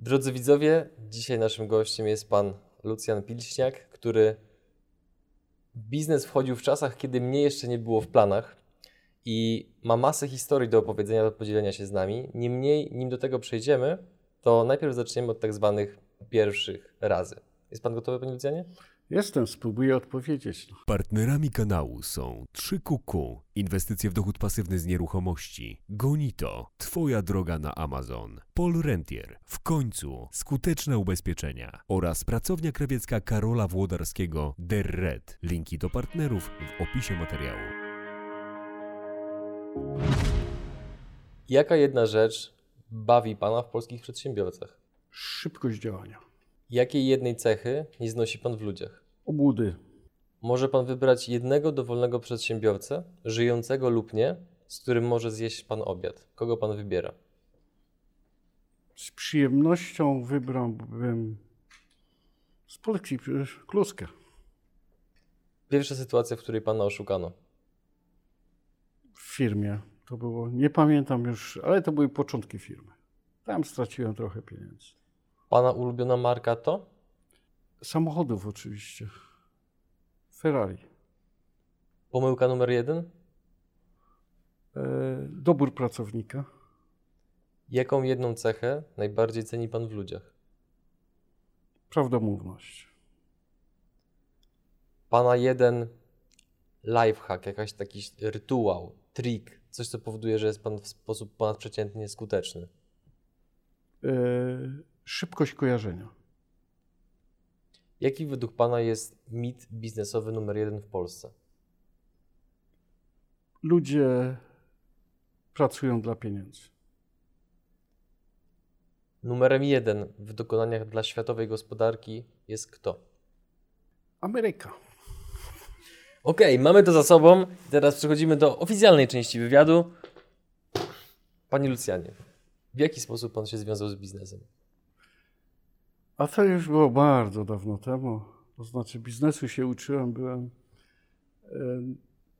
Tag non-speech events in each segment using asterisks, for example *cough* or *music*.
Drodzy widzowie, dzisiaj naszym gościem jest pan Lucjan Pilśniak, który biznes wchodził w czasach, kiedy mnie jeszcze nie było w planach i ma masę historii do opowiedzenia, do podzielenia się z nami. Niemniej, nim do tego przejdziemy, to najpierw zaczniemy od tak zwanych pierwszych razy. Jest pan gotowy, panie Lucjanie? Jestem, spróbuję odpowiedzieć. Partnerami kanału są 3QQ, inwestycje w dochód pasywny z nieruchomości, Gonito, Twoja droga na Amazon, Paul Rentier, w końcu skuteczne ubezpieczenia oraz pracownia krawiecka Karola Włodarskiego Der Red. Linki do partnerów w opisie materiału. Jaka jedna rzecz bawi pana w polskich przedsiębiorcach? Szybkość działania. Jakiej jednej cechy nie znosi pan w ludziach? Obłudy. Może pan wybrać jednego dowolnego przedsiębiorcę, żyjącego lub nie, z którym może zjeść pan obiad. Kogo pan wybiera? Z przyjemnością wybrałbym z Polski kluskę. Pierwsza sytuacja, w której pana oszukano. W firmie to było, nie pamiętam już, ale to były początki firmy. Tam straciłem trochę pieniędzy. Pana ulubiona marka to? Samochodów oczywiście. Ferrari. Pomyłka numer jeden? E, dobór pracownika. Jaką jedną cechę najbardziej ceni pan w ludziach? Prawdomówność. Pana jeden lifehack, jakaś taki rytuał, trik, coś co powoduje, że jest pan w sposób ponadprzeciętnie skuteczny. E, szybkość kojarzenia. Jaki według pana jest mit biznesowy numer jeden w Polsce? Ludzie pracują dla pieniędzy. Numerem jeden w dokonaniach dla światowej gospodarki jest kto? Ameryka. Okej, mamy to za sobą. Teraz przechodzimy do oficjalnej części wywiadu. Panie Lucjanie, w jaki sposób pan się związał z biznesem? A to już było bardzo dawno temu. To znaczy, biznesu się uczyłem, byłem.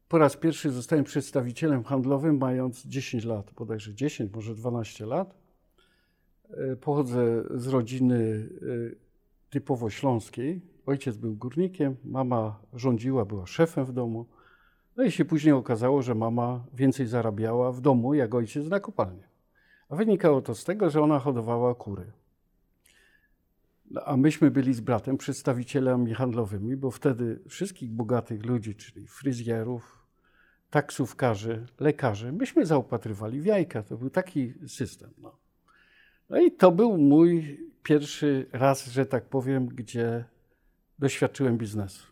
Po raz pierwszy zostałem przedstawicielem handlowym, mając 10 lat, bodajże 10, może 12 lat. E, Pochodzę z rodziny e, typowo śląskiej. Ojciec był górnikiem, mama rządziła, była szefem w domu. No i się później okazało, że mama więcej zarabiała w domu, jak ojciec na kopalni. A wynikało to z tego, że ona hodowała kury. A myśmy byli z bratem przedstawicielami handlowymi, bo wtedy wszystkich bogatych ludzi, czyli fryzjerów, taksówkarzy, lekarzy, myśmy zaopatrywali w jajka. To był taki system. No, no i to był mój pierwszy raz, że tak powiem, gdzie doświadczyłem biznesu.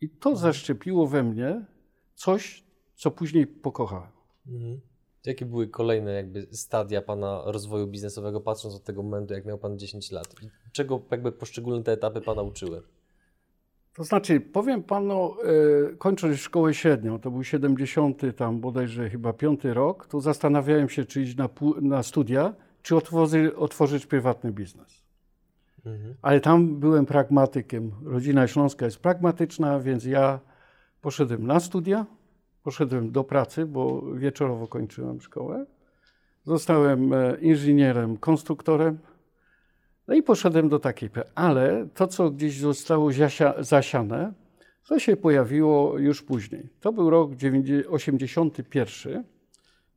I to zaszczepiło we mnie coś, co później pokochałem. Mhm. Jakie były kolejne jakby stadia pana rozwoju biznesowego, patrząc od tego momentu, jak miał pan 10 lat? I czego jakby poszczególne te etapy pana uczyły? To znaczy, powiem panu, e, kończąc szkołę średnią, to był 70, tam bodajże chyba piąty rok, to zastanawiałem się, czy iść na, na studia, czy otworzy, otworzyć prywatny biznes. Mhm. Ale tam byłem pragmatykiem. Rodzina śląska jest pragmatyczna, więc ja poszedłem na studia, poszedłem do pracy, bo wieczorowo kończyłem szkołę. Zostałem e, inżynierem, konstruktorem. No i poszedłem do takiej. Ale to, co gdzieś zostało zasia- zasiane, to się pojawiło już później. To był rok 1981.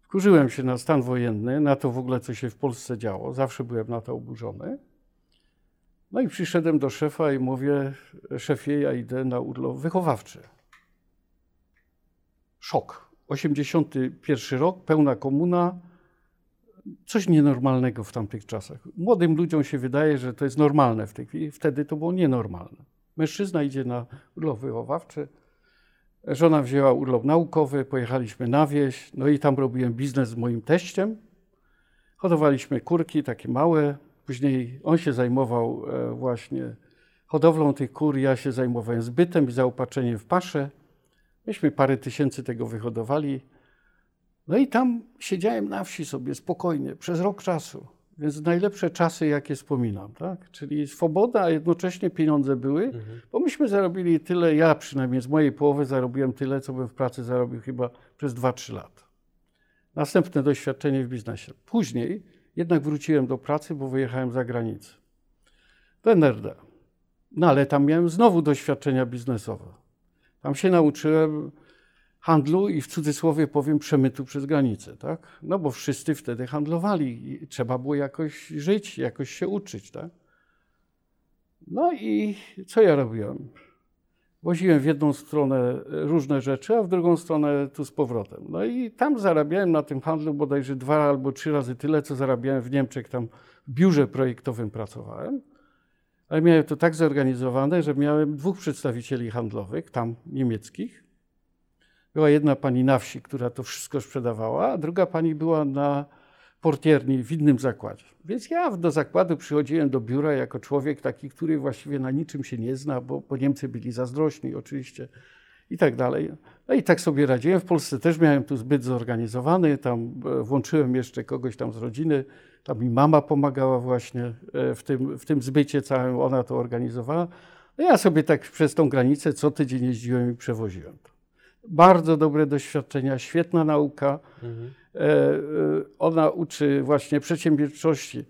Wkurzyłem się na stan wojenny, na to w ogóle, co się w Polsce działo. Zawsze byłem na to oburzony. No i przyszedłem do szefa i mówię, szefie, ja idę na urlop wychowawczy. Szok. 81 rok, pełna komuna, coś nienormalnego w tamtych czasach. Młodym ludziom się wydaje, że to jest normalne w tej chwili, wtedy to było nienormalne. Mężczyzna idzie na urlop wychowawczy, żona wzięła urlop naukowy, pojechaliśmy na wieś, no i tam robiłem biznes z moim teściem. Hodowaliśmy kurki, takie małe. Później on się zajmował e, właśnie hodowlą tych kur, ja się zajmowałem zbytem i zaopatrzeniem w paszę. Myśmy parę tysięcy tego wyhodowali. No i tam siedziałem na wsi sobie spokojnie przez rok czasu. Więc najlepsze czasy, jakie wspominam, tak? Czyli swoboda, a jednocześnie pieniądze były, Mhm. bo myśmy zarobili tyle, ja przynajmniej z mojej połowy zarobiłem tyle, co bym w pracy zarobił chyba przez 2-3 lata. Następne doświadczenie w biznesie. Później jednak wróciłem do pracy, bo wyjechałem za granicę. Do NRD. No ale tam miałem znowu doświadczenia biznesowe. Tam się nauczyłem handlu i w cudzysłowie powiem przemytu przez granicę, tak? No bo wszyscy wtedy handlowali i trzeba było jakoś żyć, jakoś się uczyć, tak? No i co ja robiłem? Woziłem w jedną stronę różne rzeczy, a w drugą stronę tu z powrotem. No i tam zarabiałem na tym handlu bodajże dwa albo trzy razy tyle, co zarabiałem w Niemczech. Tam w biurze projektowym pracowałem, ale miałem to tak zorganizowane, że miałem dwóch przedstawicieli handlowych, tam niemieckich. Była jedna pani na wsi, która to wszystko sprzedawała, a druga pani była na portierni w innym zakładzie. Więc ja do zakładu przychodziłem do biura jako człowiek taki, który właściwie na niczym się nie zna, bo, bo Niemcy byli zazdrośni oczywiście i tak dalej. No i tak sobie radziłem. W Polsce też miałem tu zbyt zorganizowany, tam e, włączyłem jeszcze kogoś tam z rodziny, tam mi mama pomagała właśnie e, w tym, w tym zbycie całym, ona to organizowała. No ja sobie tak przez tą granicę co tydzień jeździłem i przewoziłem to. Bardzo dobre doświadczenia, świetna nauka. Mhm. E, e, ona uczy właśnie przedsiębiorczości.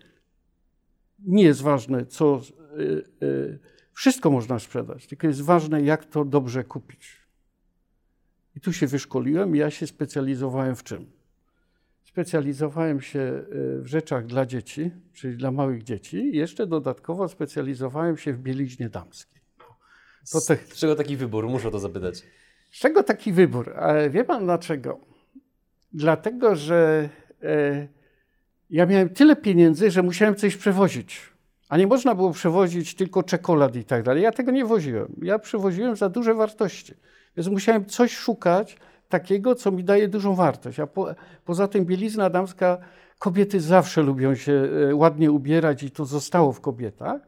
Nie jest ważne, co. Wszystko można sprzedać, tylko jest ważne, jak to dobrze kupić. I tu się wyszkoliłem. Ja się specjalizowałem w czym? Specjalizowałem się w rzeczach dla dzieci, czyli dla małych dzieci. Jeszcze dodatkowo specjalizowałem się w bieliźnie damskiej. To te... Z czego taki wybór? Muszę to zapytać. Z czego taki wybór? Wie pan dlaczego? Dlatego, że e, ja miałem tyle pieniędzy, że musiałem coś przewozić. A nie można było przewozić tylko czekolad i tak dalej. Ja tego nie woziłem. Ja przewoziłem za duże wartości. Więc musiałem coś szukać takiego, co mi daje dużą wartość. A po, poza tym bielizna damska, kobiety zawsze lubią się e, ładnie ubierać i to zostało w kobietach.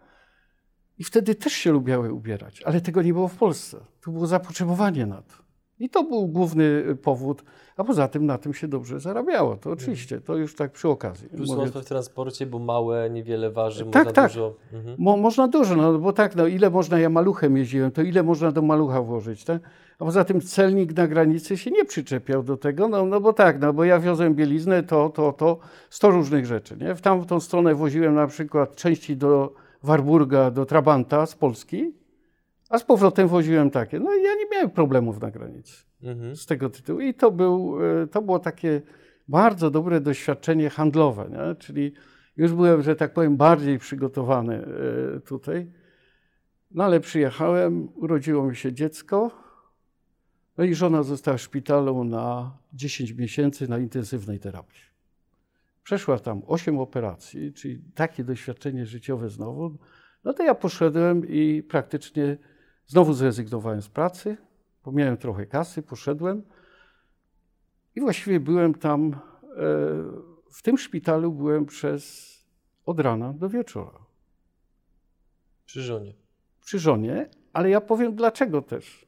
I wtedy też się lubiały ubierać, ale tego nie było w Polsce. Tu było zapotrzebowanie na to. I to był główny powód, a poza tym na tym się dobrze zarabiało. To oczywiście, to już tak przy okazji. Plus łatwo w transporcie, bo małe, niewiele waży, tak, można tak. dużo... Mhm. Mo, można dużo, no bo tak, no ile można, ja maluchem jeździłem, to ile można do malucha włożyć, tak? A poza tym celnik na granicy się nie przyczepiał do tego, no, no bo tak, no bo ja wiozłem bieliznę, to, to, to, sto różnych rzeczy, nie? W tamtą stronę woziłem na przykład części do Warburga, do Trabanta z Polski, a z powrotem woziłem takie. No i ja nie miałem problemów na granicy mhm. z tego tytułu. I to, był, e, to było takie bardzo dobre doświadczenie handlowe, nie? czyli już byłem, że tak powiem, bardziej przygotowany e, tutaj. No ale przyjechałem, urodziło mi się dziecko, no i żona została w szpitalu na 10 miesięcy na intensywnej terapii. Przeszła tam 8 operacji, czyli takie doświadczenie życiowe znowu. No to ja poszedłem i praktycznie Znowu zrezygnowałem z pracy, bo miałem trochę kasy, poszedłem i właściwie byłem tam, e, w tym szpitalu byłem przez od rana do wieczora. Przy żonie. Przy żonie, ale ja powiem dlaczego też.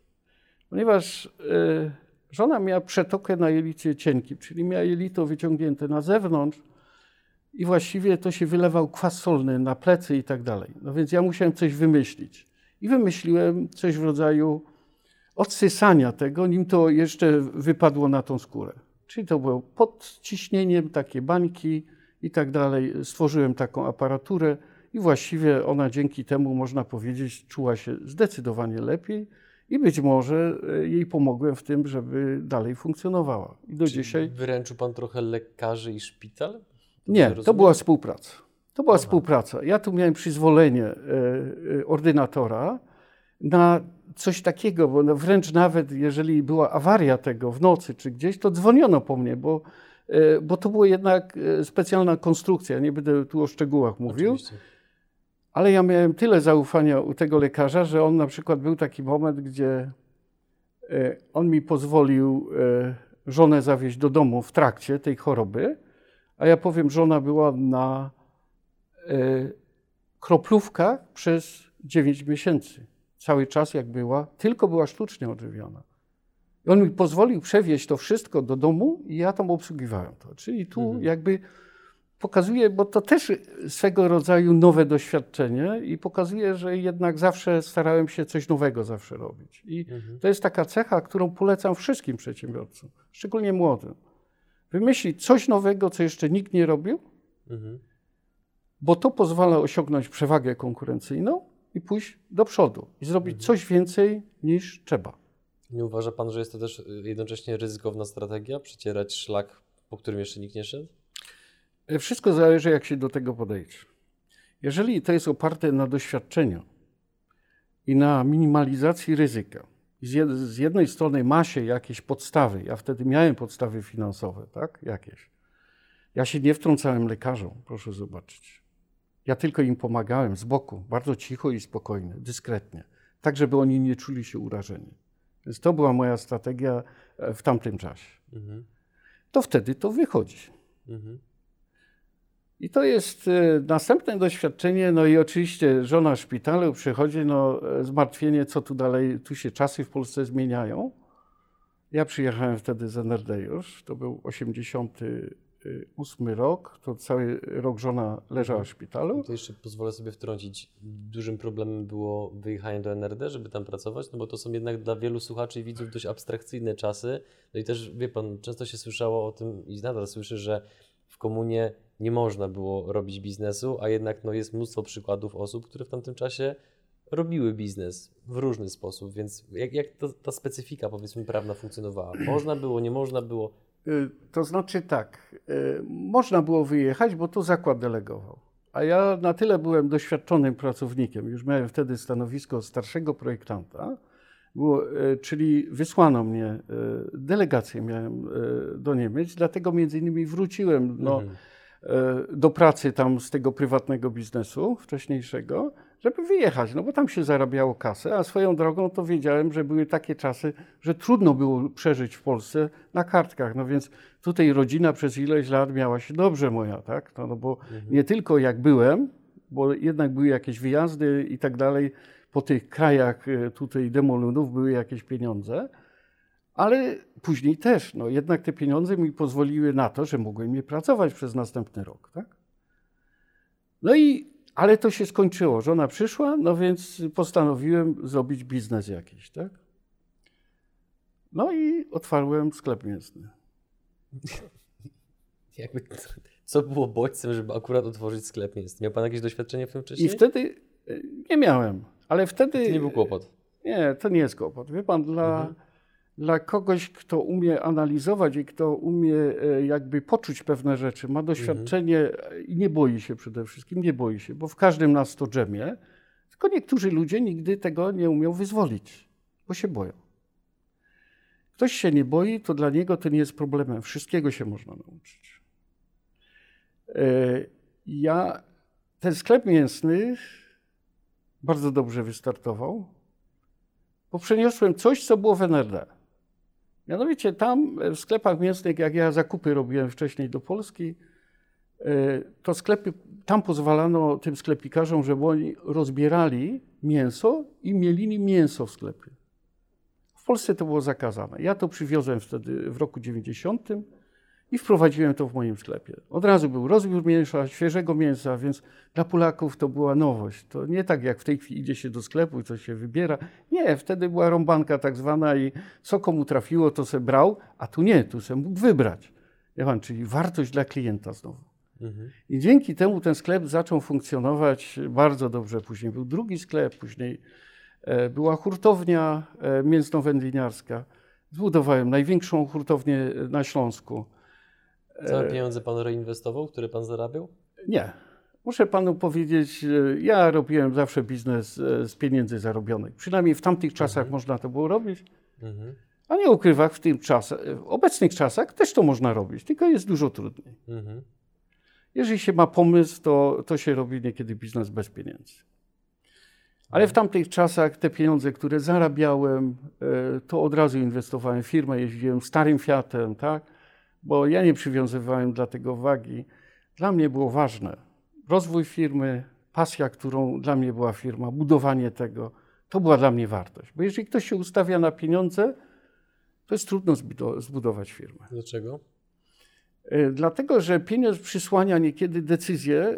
Ponieważ e, żona miała przetokę na jelicie cienkim, czyli miała jelito wyciągnięte na zewnątrz i właściwie to się wylewał kwas solny na plecy i tak dalej. No więc ja musiałem coś wymyślić i wymyśliłem coś w rodzaju odsysania tego, nim to jeszcze wypadło na tą skórę. Czyli to było pod ciśnieniem, takie bańki i tak dalej. Stworzyłem taką aparaturę i właściwie ona dzięki temu, można powiedzieć, czuła się zdecydowanie lepiej i być może e, jej pomogłem w tym, żeby dalej funkcjonowała. I do Czyli dzisiaj. Wyręczył Pan trochę lekarzy i szpital? Nie, to była współpraca. To była Aha. współpraca. Ja tu miałem przyzwolenie e, e, ordynatora na coś takiego, bo wręcz nawet jeżeli była awaria tego w nocy czy gdzieś, to dzwoniono po mnie, bo, bo to była jednak specjalna konstrukcja. Nie będę tu o szczegółach mówił. Oczywiście. Ale ja miałem tyle zaufania u tego lekarza, że on na przykład był taki moment, gdzie on mi pozwolił żonę zawieźć do domu w trakcie tej choroby, a ja powiem, żona była na E, kroplówka przez 9 miesięcy. Cały czas jak była, tylko była sztucznie odżywiona. I on mi pozwolił przewieźć to wszystko do domu i ja tam obsługiwałem to. Czyli tu mhm. jakby pokazuje, bo to też swego rodzaju nowe doświadczenie i pokazuje, że jednak zawsze starałem się coś nowego zawsze robić. I mhm. to jest taka cecha, którą polecam wszystkim przedsiębiorcom, szczególnie młodym. Wymyślić coś nowego, co jeszcze nikt nie robił, Mhm. Bo to pozwala osiągnąć przewagę konkurencyjną i pójść do przodu i zrobić mhm. coś więcej niż trzeba. Nie uważa Pan, że jest to też jednocześnie ryzykowna strategia, przecierać szlak, po którym jeszcze nikt nie szedł? Wszystko zależy, jak się do tego podejdzie. Jeżeli to jest oparte na doświadczeniu i na minimalizacji ryzyka, z jednej strony ma się jakieś podstawy, ja wtedy miałem podstawy finansowe, tak, jakieś. Ja się nie wtrącałem lekarzom, proszę zobaczyć. Ja tylko im pomagałem z boku, bardzo cicho i spokojnie, dyskretnie, tak żeby oni nie czuli się urażeni. Więc to była moja strategia e, w tamtym czasie. Mhm. To wtedy to wychodzi. Mhm. I to jest e, następne doświadczenie, no i oczywiście żona w szpitalu przychodzi, no e, zmartwienie, co tu dalej, tu się czasy w Polsce zmieniają. Ja przyjechałem wtedy z NRD już, to był 88 rok, to cały rok żona leżała w szpitalu. To jeszcze pozwolę sobie wtrącić, dużym problemem było wyjechanie do NRD, żeby tam pracować, no bo to są jednak dla wielu słuchaczy i widzów dość abstrakcyjne czasy. No i też, wie pan, często się słyszało o tym i nadal słyszę, że w komunie nie można było robić biznesu, a jednak no, jest mnóstwo przykładów osób, które w tamtym czasie robiły biznes w różny sposób, więc jak, jak to, ta specyfika powiedzmy prawna funkcjonowała? *clears throat* Można było, nie można było? Y, to znaczy tak, y, można było wyjechać, bo to zakład delegował. A ja na tyle byłem doświadczonym pracownikiem, już miałem wtedy stanowisko starszego projektanta, było, y, czyli wysłano mnie, delegację miałem do Niemiec, dlatego między innymi wróciłem. No, mhm E, do pracy tam z tego prywatnego biznesu wcześniejszego, żeby wyjechać, no bo tam się zarabiało kasę, a swoją drogą to wiedziałem, że były takie czasy, że trudno było przeżyć w Polsce na kartkach, no więc tutaj rodzina przez ileś lat miała się dobrze moja, tak, no, no bo mhm. nie tylko jak byłem, bo jednak były jakieś wyjazdy i tak dalej, po tych krajach e, tutaj demolunów były jakieś pieniądze, ale później też, no jednak te pieniądze mi pozwoliły na to, że mogłem je pracować przez następny rok, tak? No i, ale to się skończyło. Żona przyszła, no więc postanowiłem zrobić biznes jakiś, tak? No i otwarłem sklep mięsny. *laughs* Jakby, co było bodźcem, żeby akurat otworzyć sklep mięsny? Miał Pan jakieś doświadczenie w tym wcześniej? I wtedy e, nie miałem, ale wtedy... To nie był kłopot? Nie, to nie jest kłopot. Wie Pan, dla... Mhm dla kogoś, kto umie analizować i kto umie e, jakby poczuć pewne rzeczy, ma doświadczenie mhm. i nie boi się przede wszystkim, nie boi się, bo w każdym nas to drzemie, tylko niektórzy ludzie nigdy tego nie umią wyzwolić, bo się boją. Ktoś się nie boi, to dla niego to nie jest problemem. Wszystkiego się można nauczyć. E, ja, ten sklep mięsny bardzo dobrze wystartował, bo przeniosłem coś, co było w NRD. Mianowicie tam w sklepach mięsnych, jak ja zakupy robiłem wcześniej do Polski, e, to sklepy, tam pozwalano tym sklepikarzom, żeby oni rozbierali mięso i mielili mięso w sklepie. W Polsce to było zakazane. Ja to przywiozłem wtedy w roku 90 i wprowadziłem to w moim sklepie. Od razu był rozbiór mięsa, świeżego mięsa, więc dla Polaków to była nowość. To nie tak jak w tej chwili idzie się do sklepu i coś się wybiera. Nie, wtedy była rąbanka tak zwana i co komu trafiło, to se brał, a tu nie, tu se mógł wybrać. Ja pan, czyli wartość dla klienta znowu. Mhm. I dzięki temu ten sklep zaczął funkcjonować bardzo dobrze. Później był drugi sklep, później e, była hurtownia e, mięsno-wędliniarska. Zbudowałem największą hurtownię na Śląsku. Całe pieniądze pan reinwestował, które pan zarabiał? Nie. Muszę panu powiedzieć, ja robiłem zawsze biznes e, z pieniędzy zarobionych. Przynajmniej w tamtych czasach mhm. można to było robić. Mhm. A nie ukrywam, w, tym czasach, w obecnych czasach też to można robić, tylko jest dużo trudniej. Mhm. Jeżeli się ma pomysł, to, to się robi niekiedy biznes bez pieniędzy. Ale w mhm. tamtych czasach te pieniądze, które zarabiałem, e, to od razu inwestowałem w firmę, jeździłem starym Fiatem, tak? Bo ja nie przywiązywałem dla tego wagi. Dla mnie było ważne rozwój firmy, pasja, którą dla mnie była firma, budowanie tego, to była dla mnie wartość. Bo jeżeli ktoś się ustawia na pieniądze, to jest trudno zbudować firmę. Dlaczego? E, dlatego, że pieniądz przysłania niekiedy decyzje, e,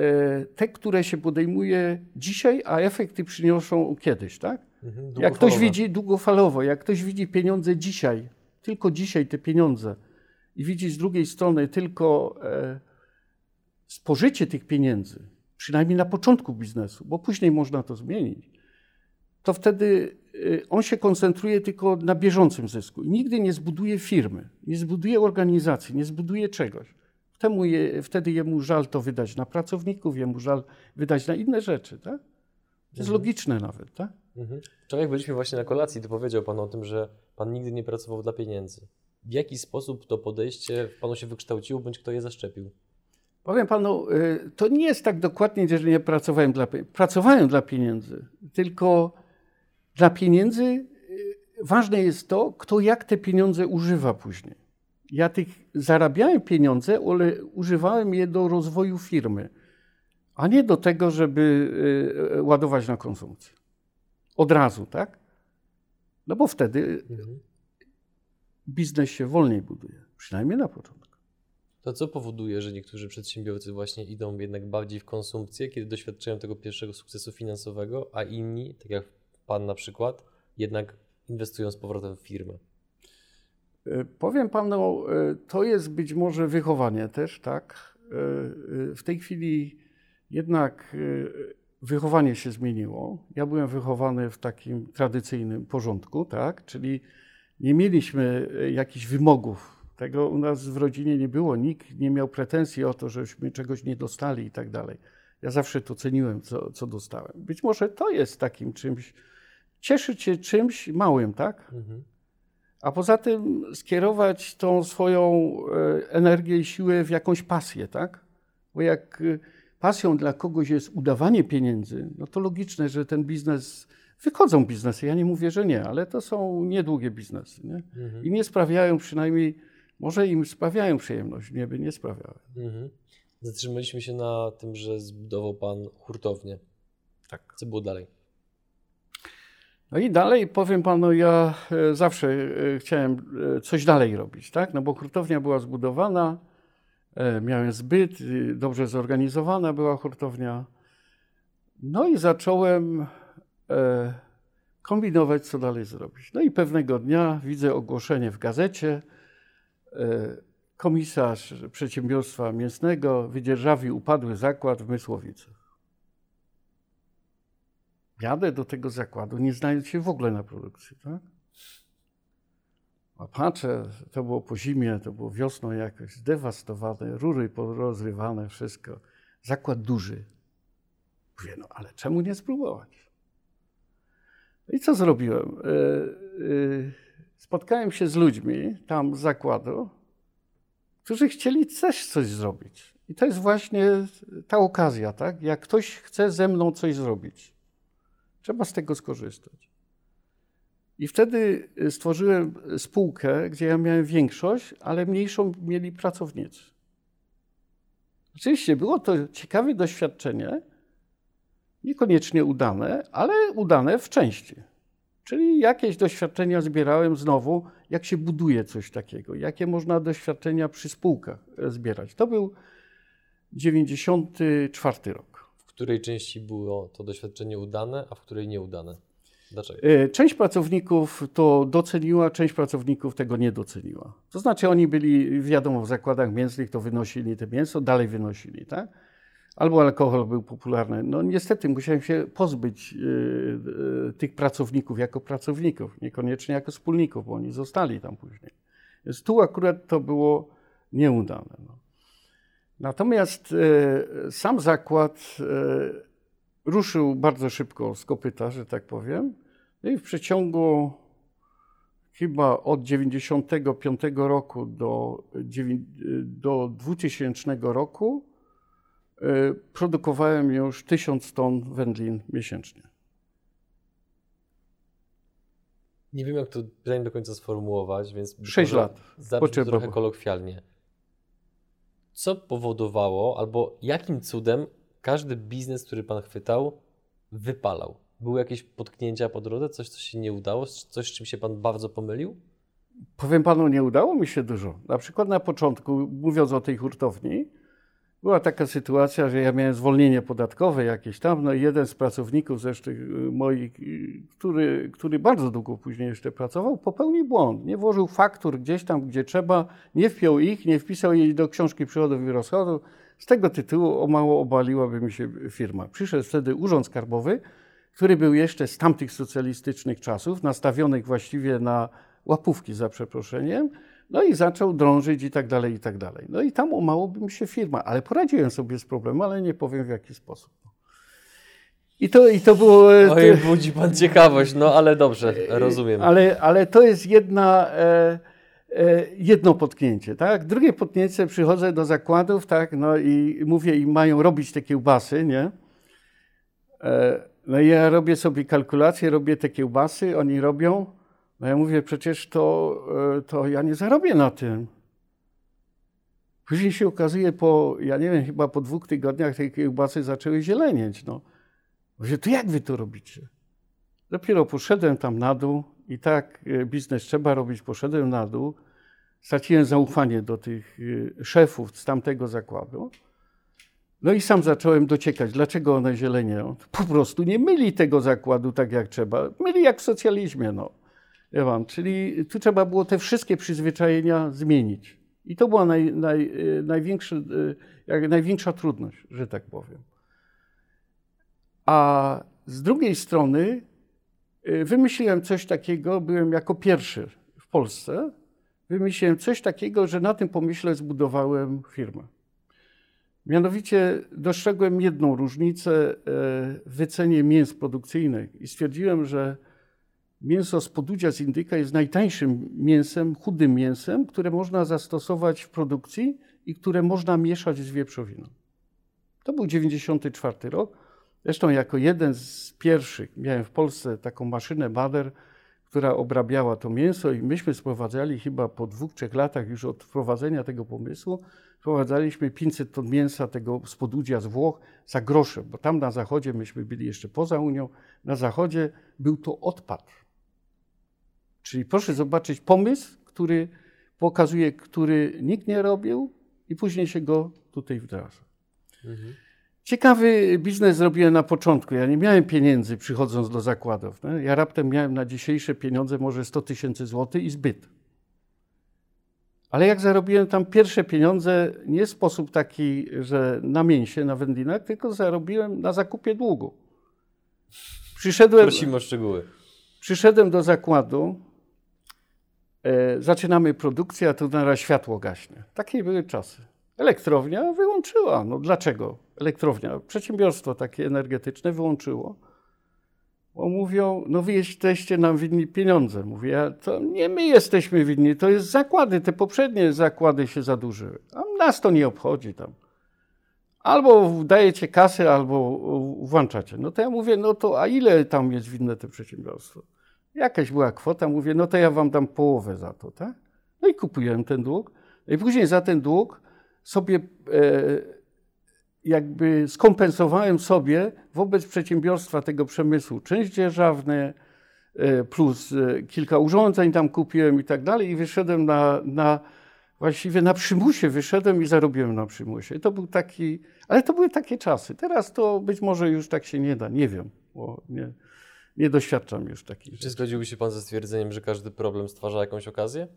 e, te, które się podejmuje dzisiaj, a efekty przyniosą kiedyś, tak? Mhm, jak ktoś widzi długofalowo, jak ktoś widzi pieniądze dzisiaj, tylko dzisiaj te pieniądze i widzi z drugiej strony tylko e, spożycie tych pieniędzy, przynajmniej na początku biznesu, bo później można to zmienić, to wtedy y, on się koncentruje tylko na bieżącym zysku i nigdy nie zbuduje firmy, nie zbuduje organizacji, nie zbuduje czegoś. Temu je, wtedy jemu żal to wydać na pracowników, jemu żal wydać na inne rzeczy. Tak? To jest Mhm. logiczne nawet. Tak? Mhm. Wczoraj jak byliśmy właśnie na kolacji, to powiedział Pan o tym, że Pan nigdy nie pracował dla pieniędzy. W jaki sposób to podejście w Panu się wykształciło, bądź kto je zaszczepił? Powiem panu, y, to nie jest tak dokładnie, że nie pracowałem dla pieniędzy. Pracowałem dla pieniędzy, tylko dla pieniędzy y, ważne jest to, kto jak te pieniądze używa później. Ja tych zarabiałem pieniądze, ale używałem je do rozwoju firmy, a nie do tego, żeby y, ładować na konsumpcję. Od razu, tak? No bo wtedy Mhm. biznes się wolniej buduje, przynajmniej na początku. To co powoduje, że niektórzy przedsiębiorcy właśnie idą jednak bardziej w konsumpcję, kiedy doświadczają tego pierwszego sukcesu finansowego, a inni, tak jak Pan na przykład, jednak inwestują z powrotem w firmę? E, Powiem panu, e, to jest być może wychowanie też, tak? E, W tej chwili jednak wychowanie się zmieniło. Ja byłem wychowany w takim tradycyjnym porządku, tak? Czyli nie mieliśmy e, jakichś wymogów. Tego u nas w rodzinie nie było. Nikt nie miał pretensji o to, żeśmy czegoś nie dostali i tak dalej. Ja zawsze to ceniłem, co, co dostałem. Być może to jest takim czymś, cieszyć się czymś małym, tak? Mhm. A poza tym skierować tą swoją e, energię i siłę w jakąś pasję, tak? Bo jak e, pasją dla kogoś jest udawanie pieniędzy, no to logiczne, że ten biznes, wychodzą biznesy, ja nie mówię, że nie, ale to są niedługie biznesy, nie? Mhm. I nie sprawiają przynajmniej, może im sprawiają przyjemność, nie by nie sprawiały. Mhm. Zatrzymaliśmy się na tym, że zbudował Pan hurtownię. Tak. Co było dalej? No i dalej powiem panu, ja e, zawsze e, chciałem e, coś dalej robić, tak? No bo hurtownia była zbudowana, miałem zbyt, e, dobrze zorganizowana była hurtownia. No i zacząłem e, kombinować, co dalej zrobić. No i pewnego dnia widzę ogłoszenie w gazecie. E, komisarz przedsiębiorstwa mięsnego wydzierżawił upadły zakład w Mysłowicach. Jadę do tego zakładu, nie znając się w ogóle na produkcji, tak? A patrzę, to było po zimie, to było wiosną jakoś, zdewastowane, rury porozrywane, wszystko. Zakład duży. Mówię, no ale czemu nie spróbować? No I co zrobiłem? E, e, Spotkałem się z ludźmi tam z zakładu, którzy chcieli też coś zrobić. I to jest właśnie ta okazja, tak? Jak ktoś chce ze mną coś zrobić, trzeba z tego skorzystać. I wtedy stworzyłem spółkę, gdzie ja miałem większość, ale mniejszą mieli pracownicy. Oczywiście było to ciekawe doświadczenie, niekoniecznie udane, ale udane w części. Czyli jakieś doświadczenia zbierałem znowu, jak się buduje coś takiego, jakie można doświadczenia przy spółkach e, zbierać. To był 94 rok. W której części było to doświadczenie udane, a w której nieudane? Dlaczego? E, Część pracowników to doceniła, część pracowników tego nie doceniła. To znaczy oni byli, wiadomo, w zakładach mięsnych to wynosili te mięso, dalej wynosili, tak? Albo alkohol był popularny. No niestety musiałem się pozbyć e, e, tych pracowników jako pracowników, niekoniecznie jako wspólników, bo oni zostali tam później. Więc tu akurat to było nieudane. No. Natomiast e, sam zakład e, ruszył bardzo szybko z kopyta, że tak powiem. No i w przeciągu chyba od 95 roku do, do 2000 roku e, produkowałem już 1000 ton wędlin miesięcznie. Nie wiem, jak to pytanie do końca sformułować, więc być Sześć może lat. Zabrzmi Potrzeba trochę kolokwialnie. Co powodowało, albo jakim cudem każdy biznes, który Pan chwytał, wypalał? Były jakieś potknięcia po drodze? Coś, co się nie udało? Coś, z czym się Pan bardzo pomylił? Powiem panu, nie udało mi się dużo. Na przykład na początku, mówiąc o tej hurtowni, była taka sytuacja, że ja miałem zwolnienie podatkowe jakieś tam, no i jeden z pracowników zresztą moich, który, który bardzo długo później jeszcze pracował, popełnił błąd. Nie włożył faktur gdzieś tam, gdzie trzeba, nie wpiął ich, nie wpisał jej do książki przychodów i rozchodów. Z tego tytułu o mało obaliłaby mi się firma. Przyszedł wtedy Urząd Skarbowy, który był jeszcze z tamtych socjalistycznych czasów, nastawionych właściwie na łapówki za przeproszeniem, no i zaczął drążyć i tak dalej, i tak dalej. No i tam o mało by mi się firma, ale poradziłem sobie z problemem, ale nie powiem w jaki sposób. I to, i to było... e, Oj, budzi pan ciekawość, no ale dobrze, rozumiem. Ale, ale to jest jedna, e, e, jedno potknięcie, tak? Drugie potknięcie, przychodzę do zakładów, tak, no i mówię im, mają robić te kiełbasy, nie? E, no i ja robię sobie kalkulacje, robię te kiełbasy, oni robią, no ja mówię, przecież to, e, to ja nie zarobię na tym. Później się okazuje po, ja nie wiem, chyba po dwóch tygodniach te kiełbasy zaczęły zielenieć, no. Mówię, to jak wy to robicie? Dopiero poszedłem tam na dół i tak e, biznes trzeba robić, poszedłem na dół. Straciłem zaufanie do tych e, szefów z tamtego zakładu. No i sam zacząłem dociekać, dlaczego one zielenią. Po prostu nie myli tego zakładu tak jak trzeba. Myli jak w socjalizmie, no. Ja czyli tu trzeba było te wszystkie przyzwyczajenia zmienić. I to była naj, naj, e, jak, największa trudność, że tak powiem. A z drugiej strony y, wymyśliłem coś takiego, byłem jako pierwszy w Polsce, wymyśliłem coś takiego, że na tym pomyśle zbudowałem firmę. Mianowicie dostrzegłem jedną różnicę e, w wycenie mięs produkcyjnych i stwierdziłem, że mięso z podudzia z indyka jest najtańszym mięsem, chudym mięsem, które można zastosować w produkcji i które można mieszać z wieprzowiną. To był 94 rok. Zresztą jako jeden z pierwszych miałem w Polsce taką maszynę Bader, która obrabiała to mięso i myśmy sprowadzali chyba po dwóch, trzech latach już od wprowadzenia tego pomysłu, sprowadzaliśmy 500 ton mięsa tego z podudzia z Włoch za grosze, bo tam na zachodzie myśmy byli jeszcze poza Unią, na zachodzie był to odpad. Czyli proszę zobaczyć pomysł, który pokazuje, który nikt nie robił i później się go tutaj wdraża. Mhm. Ciekawy biznes zrobiłem na początku. Ja nie miałem pieniędzy przychodząc do zakładów. Nie? Ja raptem miałem na dzisiejsze pieniądze może 100 tysięcy złotych i zbyt. Ale jak zarobiłem tam pierwsze pieniądze, nie w sposób taki, że na mięsie, na wędlinach, tylko zarobiłem na zakupie długu. Przyszedłem, Prosimy o szczegóły. przyszedłem do zakładu, e, zaczynamy produkcję, a tu naraz światło gaśnie. Takie były czasy. Elektrownia wyłączyła. No dlaczego? Elektrownia, przedsiębiorstwo takie energetyczne wyłączyło. Bo mówią, no wy jesteście nam winni pieniądze. Mówię, ja, to nie my jesteśmy winni, to jest zakłady, te poprzednie zakłady się zadłużyły. A nas to nie obchodzi tam. Albo dajecie kasę, albo włączacie. No to ja mówię, no to a ile tam jest winne to przedsiębiorstwo? Jakaś była kwota, mówię, no to ja wam dam połowę za to, tak? No i kupiłem ten dług. No I później za ten dług sobie e, jakby skompensowałem sobie wobec przedsiębiorstwa tego przemysłu część dzierżawne, plus e, kilka urządzeń tam kupiłem i tak dalej i wyszedłem na, na właściwie na przymusie wyszedłem i zarobiłem na przymusie. To był taki, ale to były takie czasy. Teraz to być może już tak się nie da, nie wiem, bo nie, nie doświadczam już takich Czy zgodziłby się pan ze stwierdzeniem, że każdy problem stwarza jakąś okazję?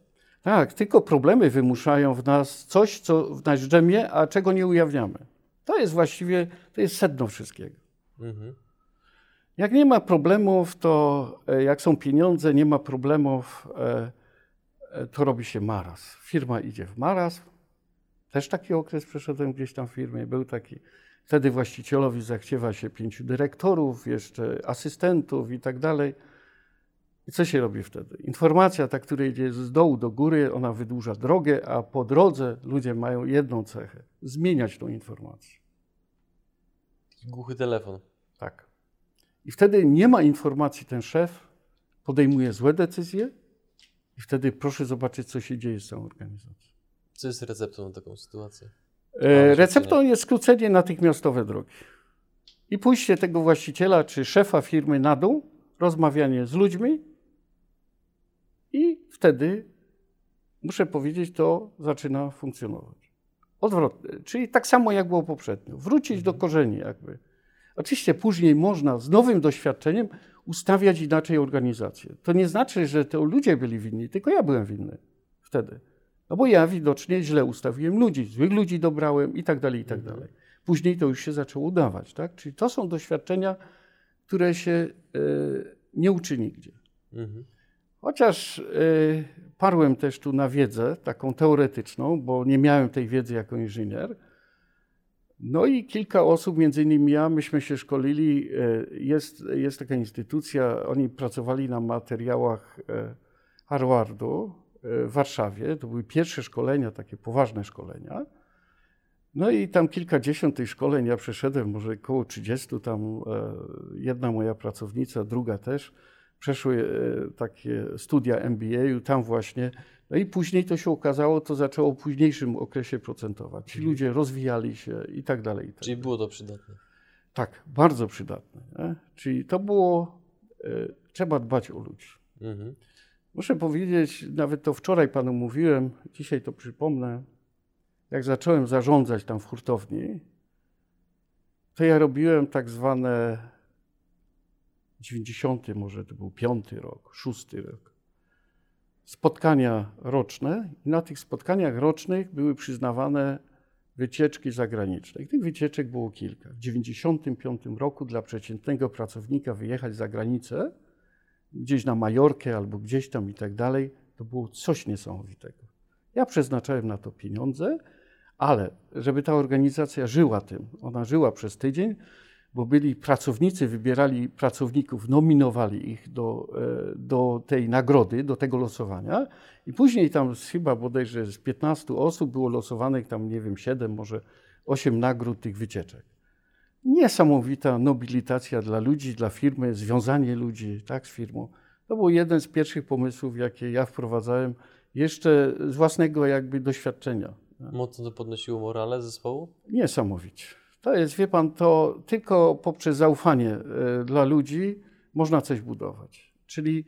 Tak, tylko problemy wymuszają w nas coś, co w nas drzemie, a czego nie ujawniamy. To jest właściwie, to jest sedno wszystkiego. Mhm. Jak nie ma problemów, to e, jak są pieniądze, nie ma problemów, e, e, to robi się maraz. Firma idzie w maraz. Też taki okres przeszedłem gdzieś tam w firmie, był taki. Wtedy właścicielowi zachciewa się pięciu dyrektorów, jeszcze asystentów i tak dalej. I co się robi wtedy? Informacja, ta, która idzie z dołu do góry, ona wydłuża drogę, a po drodze ludzie mają jedną cechę zmieniać tą informację. Głuchy telefon. Tak. I wtedy nie ma informacji, ten szef podejmuje złe decyzje, i wtedy proszę zobaczyć, co się dzieje z całą organizacją. Co jest receptą na taką sytuację? E, receptą jest skrócenie natychmiastowe drogi. I pójście tego właściciela czy szefa firmy na dół, rozmawianie z ludźmi, i wtedy, muszę powiedzieć, to zaczyna funkcjonować. Odwrotnie, czyli tak samo jak było poprzednio. Wrócić do korzeni, jakby. Oczywiście później można z nowym doświadczeniem ustawiać inaczej organizację. To nie znaczy, że to ludzie byli winni, tylko ja byłem winny wtedy. No bo ja widocznie źle ustawiłem ludzi, złych ludzi dobrałem i tak dalej, i tak dalej. Później to już się zaczęło udawać, tak? Czyli to są doświadczenia, które się y, nie uczy nigdzie. Mhm. Chociaż y, parłem też tu na wiedzę taką teoretyczną, bo nie miałem tej wiedzy jako inżynier. No i kilka osób, między innymi ja, myśmy się szkolili. y, Jest, jest taka instytucja, oni pracowali na materiałach y, Harvardu y, w Warszawie. To były pierwsze szkolenia, takie poważne szkolenia. No i tam kilkadziesiąt tych szkoleń ja przeszedłem, może około 30, tam jedna moja pracownica, druga też, przeszły e, takie studia MBA, tam właśnie. No i później to się okazało, to zaczęło w późniejszym okresie procentować. Ci ludzie rozwijali się i tak dalej. I tak Czyli było to przydatne. Tak, bardzo przydatne. Nie? Czyli to było, e, trzeba dbać o ludzi. Mhm. Muszę powiedzieć, nawet to wczoraj panu mówiłem, dzisiaj to przypomnę. Jak zacząłem zarządzać tam w hurtowni, to ja robiłem tak zwane 90, może to był piąty rok, szósty rok. Spotkania roczne i na tych spotkaniach rocznych były przyznawane wycieczki zagraniczne. I tych wycieczek było kilka. W 95 roku dla przeciętnego pracownika wyjechać za granicę, gdzieś na Majorkę albo gdzieś tam i tak dalej, to było coś niesamowitego. Ja przeznaczałem na to pieniądze, ale żeby ta organizacja żyła tym, ona żyła przez tydzień, bo byli pracownicy, wybierali pracowników, nominowali ich do, e, do tej nagrody, do tego losowania i później tam chyba bodajże z 15 osób było losowanych tam, nie wiem, 7, może 8 nagród tych wycieczek. Niesamowita nobilitacja dla ludzi, dla firmy, związanie ludzi tak, z firmą. To był jeden z pierwszych pomysłów, jakie ja wprowadzałem, jeszcze z własnego jakby doświadczenia. Mocno to podnosiło morale zespołu? Niesamowicie. To jest, wie pan, to tylko poprzez zaufanie e, dla ludzi można coś budować. Czyli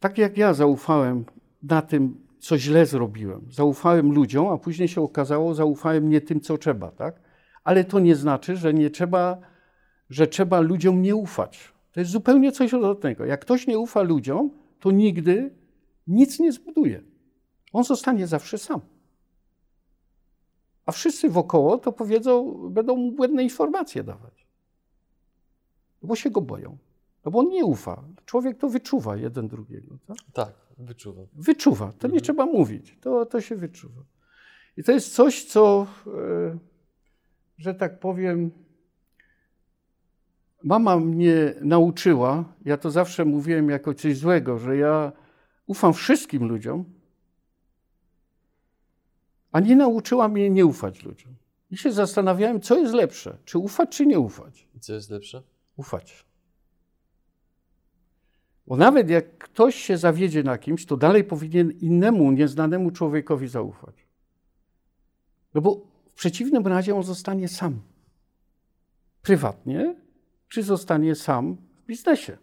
tak jak ja zaufałem na tym, co źle zrobiłem, zaufałem ludziom, a później się okazało, zaufałem nie tym, co trzeba, tak? Ale to nie znaczy, że nie trzeba, że trzeba ludziom nie ufać. To jest zupełnie coś odwrotnego. Jak ktoś nie ufa ludziom, to nigdy nic nie zbuduje. On zostanie zawsze sam. A wszyscy wokoło to powiedzą, będą mu błędne informacje dawać. Bo się go boją. No bo on nie ufa. Człowiek to wyczuwa jeden drugiego. Tak? Tak, wyczuwam. Wyczuwa. To nie Mhm. trzeba mówić. To, to się wyczuwa. I to jest coś, co, e, że tak powiem, mama mnie nauczyła. Ja to zawsze mówiłem jako coś złego, że ja ufam wszystkim ludziom, a nie nauczyła mnie nie ufać ludziom. I się zastanawiałem, co jest lepsze, czy ufać, czy nie ufać. I co jest lepsze? Ufać. Bo nawet jak ktoś się zawiedzie na kimś, to dalej powinien innemu, nieznanemu człowiekowi zaufać. No bo w przeciwnym razie on zostanie sam. Prywatnie, czy zostanie sam w biznesie.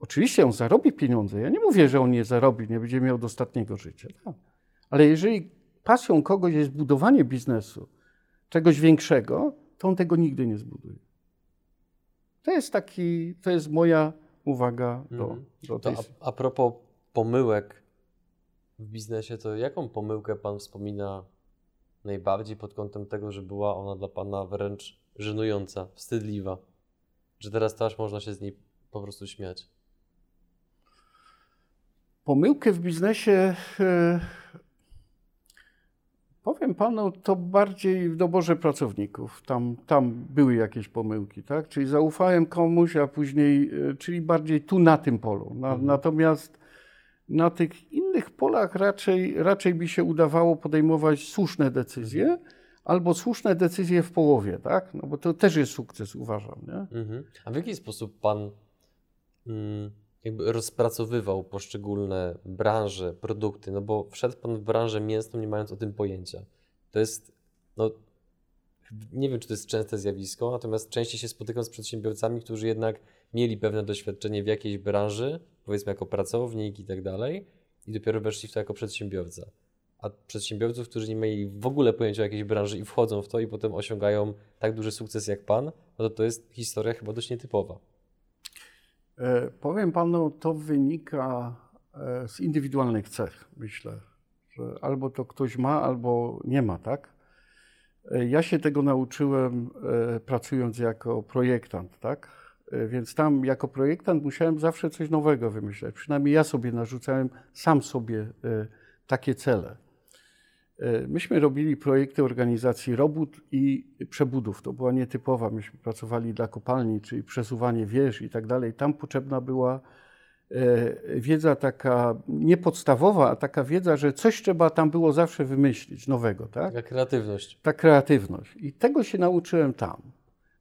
Oczywiście on zarobi pieniądze. Ja nie mówię, że on nie zarobi, nie będzie miał dostatniego życia. Tak. Ale jeżeli pasją kogoś jest budowanie biznesu, czegoś większego, to on tego nigdy nie zbuduje. To jest taki, to jest moja uwaga do, Mhm. do To tej... a, a propos pomyłek w biznesie, to jaką pomyłkę Pan wspomina najbardziej pod kątem tego, że była ona dla Pana wręcz żenująca, wstydliwa? Że teraz to aż można się z niej po prostu śmiać. Pomyłkę w biznesie, e, powiem panu, to bardziej w doborze pracowników. Tam, tam były jakieś pomyłki, tak? Czyli zaufałem komuś, a później, e, czyli bardziej tu na tym polu. Na, Mhm. Natomiast na tych innych polach raczej, raczej mi się udawało podejmować słuszne decyzje. Albo słuszne decyzje w połowie, tak? No bo to też jest sukces, uważam. Nie? Mhm. A w jaki sposób Pan mm, jakby rozpracowywał poszczególne branże, produkty? No bo wszedł Pan w branżę mięsną, nie mając o tym pojęcia. To jest, no, nie wiem, czy to jest częste zjawisko, natomiast częściej się spotykam z przedsiębiorcami, którzy jednak mieli pewne doświadczenie w jakiejś branży, powiedzmy jako pracownik i tak dalej, i dopiero weszli w to jako przedsiębiorca. A przedsiębiorców, którzy nie mieli w ogóle pojęcia o jakiejś branży i wchodzą w to i potem osiągają tak duży sukces jak Pan, no to to jest historia chyba dość nietypowa. E, Powiem panu, to wynika e, z indywidualnych cech, myślę. że albo to ktoś ma, albo nie ma, tak? E, Ja się tego nauczyłem pracując jako projektant, tak? Więc tam jako projektant musiałem zawsze coś nowego wymyślać. Przynajmniej ja sobie narzucałem sam sobie takie cele. E, Myśmy robili projekty organizacji robót i przebudów. To była nietypowa. Myśmy pracowali dla kopalni, czyli przesuwanie wież i tak dalej. Tam potrzebna była e, wiedza taka nie podstawowa, a taka wiedza, że coś trzeba tam było zawsze wymyślić nowego, tak? Taka kreatywność. ta kreatywność. I tego się nauczyłem tam.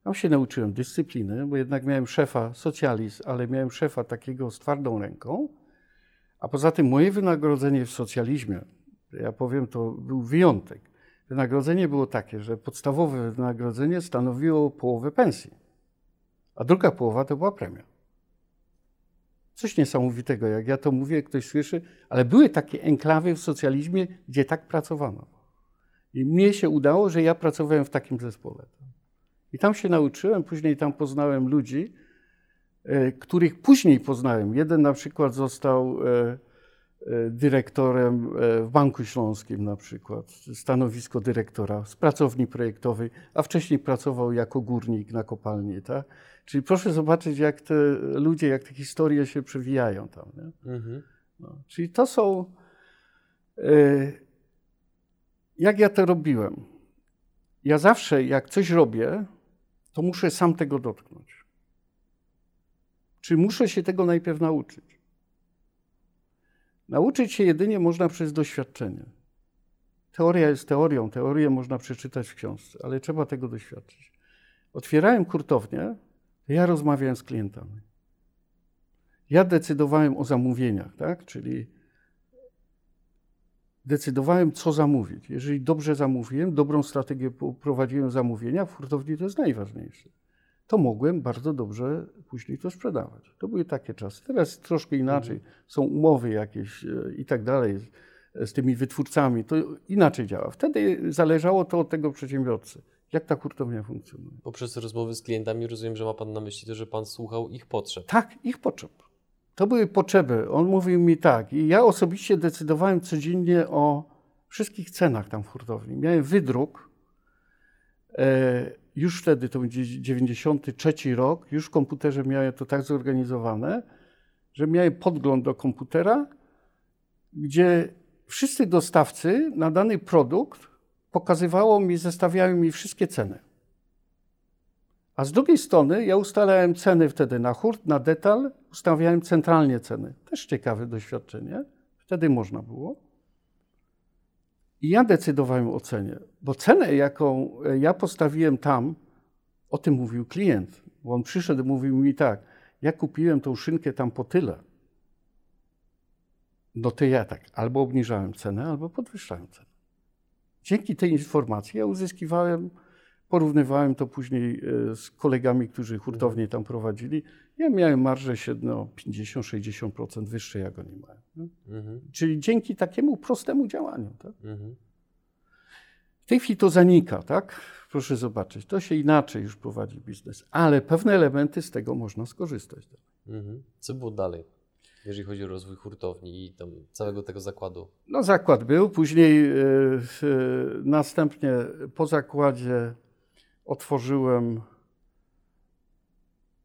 Tam się nauczyłem dyscypliny, bo jednak miałem szefa socjalizm, ale miałem szefa takiego z twardą ręką. A poza tym moje wynagrodzenie w socjalizmie, ja powiem, to był wyjątek. Wynagrodzenie było takie, że podstawowe wynagrodzenie stanowiło połowę pensji, a druga połowa to była premia. Coś niesamowitego, jak ja to mówię, ktoś słyszy, ale były takie enklawy w socjalizmie, gdzie tak pracowano. I mnie się udało, że ja pracowałem w takim zespole. I tam się nauczyłem, później tam poznałem ludzi, e, których później poznałem. Jeden na przykład został e, dyrektorem e, w Banku Śląskim na przykład, stanowisko dyrektora z pracowni projektowej, a wcześniej pracował jako górnik na kopalni. Tak? Czyli proszę zobaczyć, jak te ludzie, jak te historie się przewijają tam. Mhm. No, czyli to są. e, Jak ja to robiłem? Ja zawsze, jak coś robię, to muszę sam tego dotknąć. Czy muszę się tego najpierw nauczyć? Nauczyć się jedynie można przez doświadczenie. Teoria jest teorią, teorię można przeczytać w książce, ale trzeba tego doświadczyć. Otwierałem kurtownię, to ja rozmawiałem z klientami. Ja decydowałem o zamówieniach, tak? czyli decydowałem, co zamówić. Jeżeli dobrze zamówiłem, dobrą strategię prowadziłem zamówienia, w hurtowni to jest najważniejsze. To mogłem bardzo dobrze później to sprzedawać. To były takie czasy. Teraz troszkę inaczej. Są umowy jakieś e, i tak dalej z, z tymi wytwórcami. To inaczej działa. Wtedy zależało to od tego przedsiębiorcy. Jak ta hurtownia funkcjonuje. Poprzez rozmowy z klientami rozumiem, że ma Pan na myśli to, że Pan słuchał ich potrzeb. Tak, ich potrzeb. To były potrzeby. On mówił mi tak. I ja osobiście decydowałem codziennie o wszystkich cenach tam w hurtowni. Miałem wydruk. E, już wtedy, to będzie 93 rok, już w komputerze miałem to tak zorganizowane, że miałem podgląd do komputera, gdzie wszyscy dostawcy na dany produkt pokazywało mi, zestawiały mi wszystkie ceny. A z drugiej strony ja ustalałem ceny wtedy na hurt, na detal, ustawiałem centralnie ceny. Też ciekawe doświadczenie. Wtedy można było. I ja decydowałem o cenie, bo cenę, jaką ja postawiłem tam, o tym mówił klient. Bo on przyszedł i mówił mi tak, ja kupiłem tą szynkę tam po tyle. No to ja tak, albo obniżałem cenę, albo podwyższałem cenę. Dzięki tej informacji ja uzyskiwałem Porównywałem to później e, z kolegami, którzy hurtownie tam prowadzili. Ja miałem marżę średnio 50-60% wyższe, jak oni mają. nie? Mhm. Czyli dzięki takiemu prostemu działaniu. Tak? Mhm. W tej chwili to zanika, tak? Proszę zobaczyć, to się inaczej już prowadzi biznes, ale pewne elementy z tego można skorzystać. Mhm. Co było dalej, jeżeli chodzi o rozwój hurtowni i całego tego zakładu? No zakład był, później e, e, następnie po zakładzie otworzyłem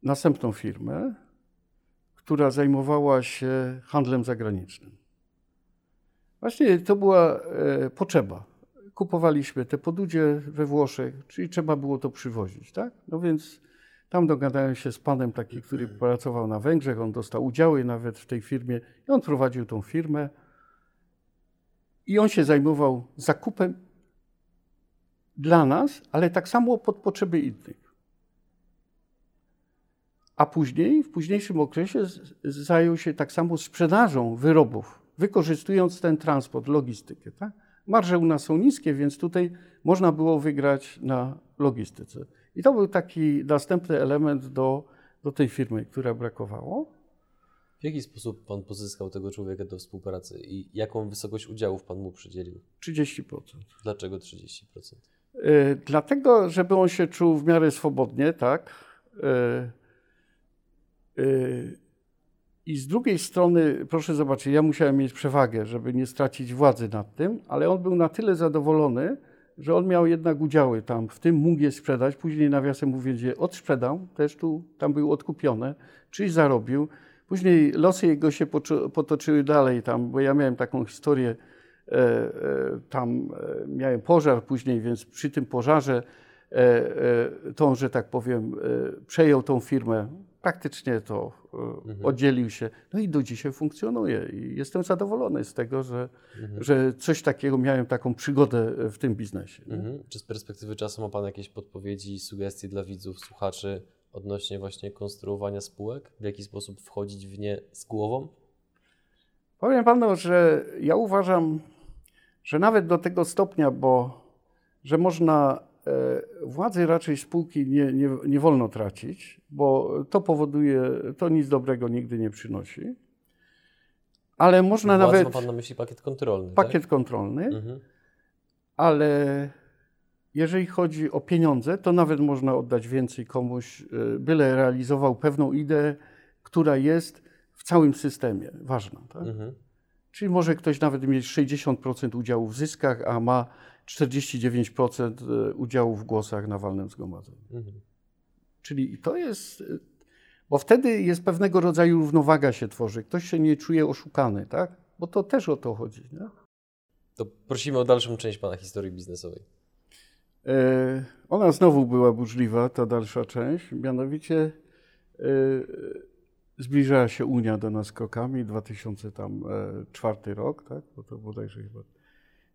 następną firmę, która zajmowała się handlem zagranicznym. Właśnie to była e, potrzeba. Kupowaliśmy te podudzie we Włoszech, czyli trzeba było to przywozić, tak? No więc tam dogadałem się z panem taki, który pracował na Węgrzech, on dostał udziały nawet w tej firmie i on prowadził tą firmę. I on się zajmował zakupem dla nas, ale tak samo pod potrzeby innych. A później, w późniejszym okresie, zajął się tak samo sprzedażą wyrobów, wykorzystując ten transport, logistykę. Tak? Marże u nas są niskie, więc tutaj można było wygrać na logistyce. I to był taki następny element do, do tej firmy, która brakowało. W jaki sposób Pan pozyskał tego człowieka do współpracy i jaką wysokość udziałów Pan mu przydzielił? 30%. Dlaczego 30%? Y, Dlatego, żeby on się czuł w miarę swobodnie, tak. Y, y, I z drugiej strony, proszę zobaczyć, ja musiałem mieć przewagę, żeby nie stracić władzy nad tym, ale on był na tyle zadowolony, że on miał jednak udziały tam, w tym mógł je sprzedać. Później nawiasem mówiąc je odsprzedał, też tu, tam były odkupione, czyli zarobił. Później losy jego się potoczyły dalej tam, bo ja miałem taką historię, e, e, tam e, miałem pożar później, więc przy tym pożarze tą, że tak powiem, przejął tą firmę, praktycznie to mhm. oddzielił się. No i do dzisiaj funkcjonuje i jestem zadowolony z tego, że, mhm. że coś takiego miałem, taką przygodę w tym biznesie. Mhm. Czy z perspektywy czasu ma Pan jakieś podpowiedzi, sugestie dla widzów, słuchaczy odnośnie właśnie konstruowania spółek? W jaki sposób wchodzić w nie z głową? Powiem Panu, że ja uważam, że nawet do tego stopnia, bo że można e, władzy raczej spółki nie, nie, nie wolno tracić, bo to powoduje, to nic dobrego nigdy nie przynosi. Ale można nawet. Ma Pan na myśli pakiet kontrolny. Pakiet tak? kontrolny, mhm. ale jeżeli chodzi o pieniądze, to nawet można oddać więcej komuś, y, byle realizował pewną ideę, która jest w całym systemie ważna. Tak? Mhm. Czyli może ktoś nawet mieć 60% udziału w zyskach, a ma 49% y, udziału w głosach na walnym zgromadzeniu. Mhm. Czyli to jest, y, bo wtedy jest pewnego rodzaju równowaga się tworzy. Ktoś się nie czuje oszukany, tak? Bo to też o to chodzi. Nie? To prosimy o dalszą część Pana historii biznesowej. E, ona znowu była burzliwa, ta dalsza część, mianowicie e, zbliżała się Unia do nas krokami, 2004 e, rok, tak? Bo to bodajże chyba.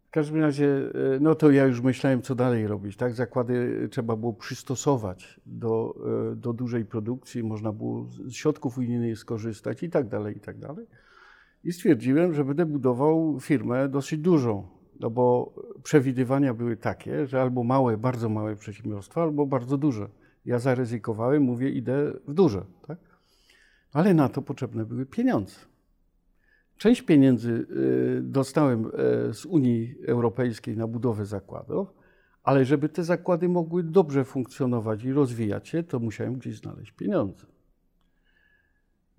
W każdym razie, no to ja już myślałem, co dalej robić, tak? Zakłady trzeba było przystosować do, do dużej produkcji, można było z środków unijnych skorzystać i tak dalej, i tak dalej. I stwierdziłem, że będę budował firmę dosyć dużą, no bo przewidywania były takie, że albo małe, bardzo małe przedsiębiorstwa, albo bardzo duże. Ja zaryzykowałem, mówię, idę w duże. Tak? Ale na to potrzebne były pieniądze. Część pieniędzy y, dostałem e, z Unii Europejskiej na budowę zakładów, ale żeby te zakłady mogły dobrze funkcjonować i rozwijać się, to musiałem gdzieś znaleźć pieniądze.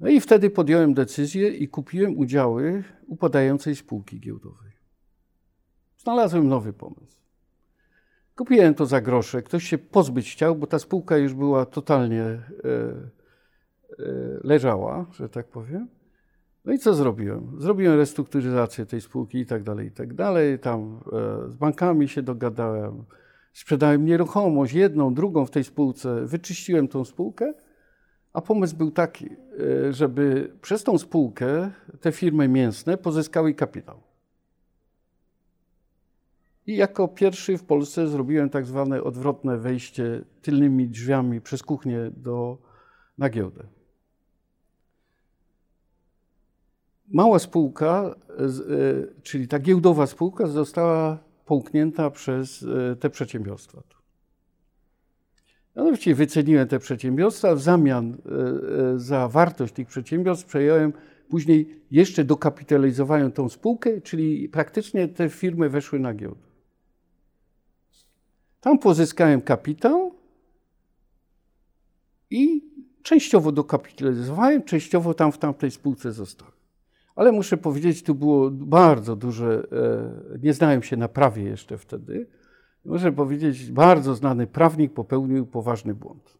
No i wtedy podjąłem decyzję i kupiłem udziały upadającej spółki giełdowej. Znalazłem nowy pomysł. Kupiłem to za grosze. Ktoś się pozbyć chciał, bo ta spółka już była totalnie e, e, leżała, że tak powiem. No i co zrobiłem? Zrobiłem restrukturyzację tej spółki i tak dalej, i tak dalej. Tam e, z bankami się dogadałem. Sprzedałem nieruchomość, jedną, drugą w tej spółce. Wyczyściłem tą spółkę, a pomysł był taki, e, żeby przez tą spółkę te firmy mięsne pozyskały kapitał. I jako pierwszy w Polsce zrobiłem tak zwane odwrotne wejście tylnymi drzwiami przez kuchnię do, na giełdę. Mała spółka, e, czyli ta giełdowa spółka, została połknięta przez e, te przedsiębiorstwa. Mianowicie wyceniłem te przedsiębiorstwa, w zamian e, za wartość tych przedsiębiorstw przejąłem, później jeszcze dokapitalizowałem tą spółkę, czyli praktycznie te firmy weszły na giełdę. Tam pozyskałem kapitał i częściowo dokapitalizowałem, częściowo tam w tamtej spółce zostałem. Ale muszę powiedzieć, tu było bardzo duże, e, nie znałem się na prawie jeszcze wtedy. Muszę powiedzieć, bardzo znany prawnik popełnił poważny błąd.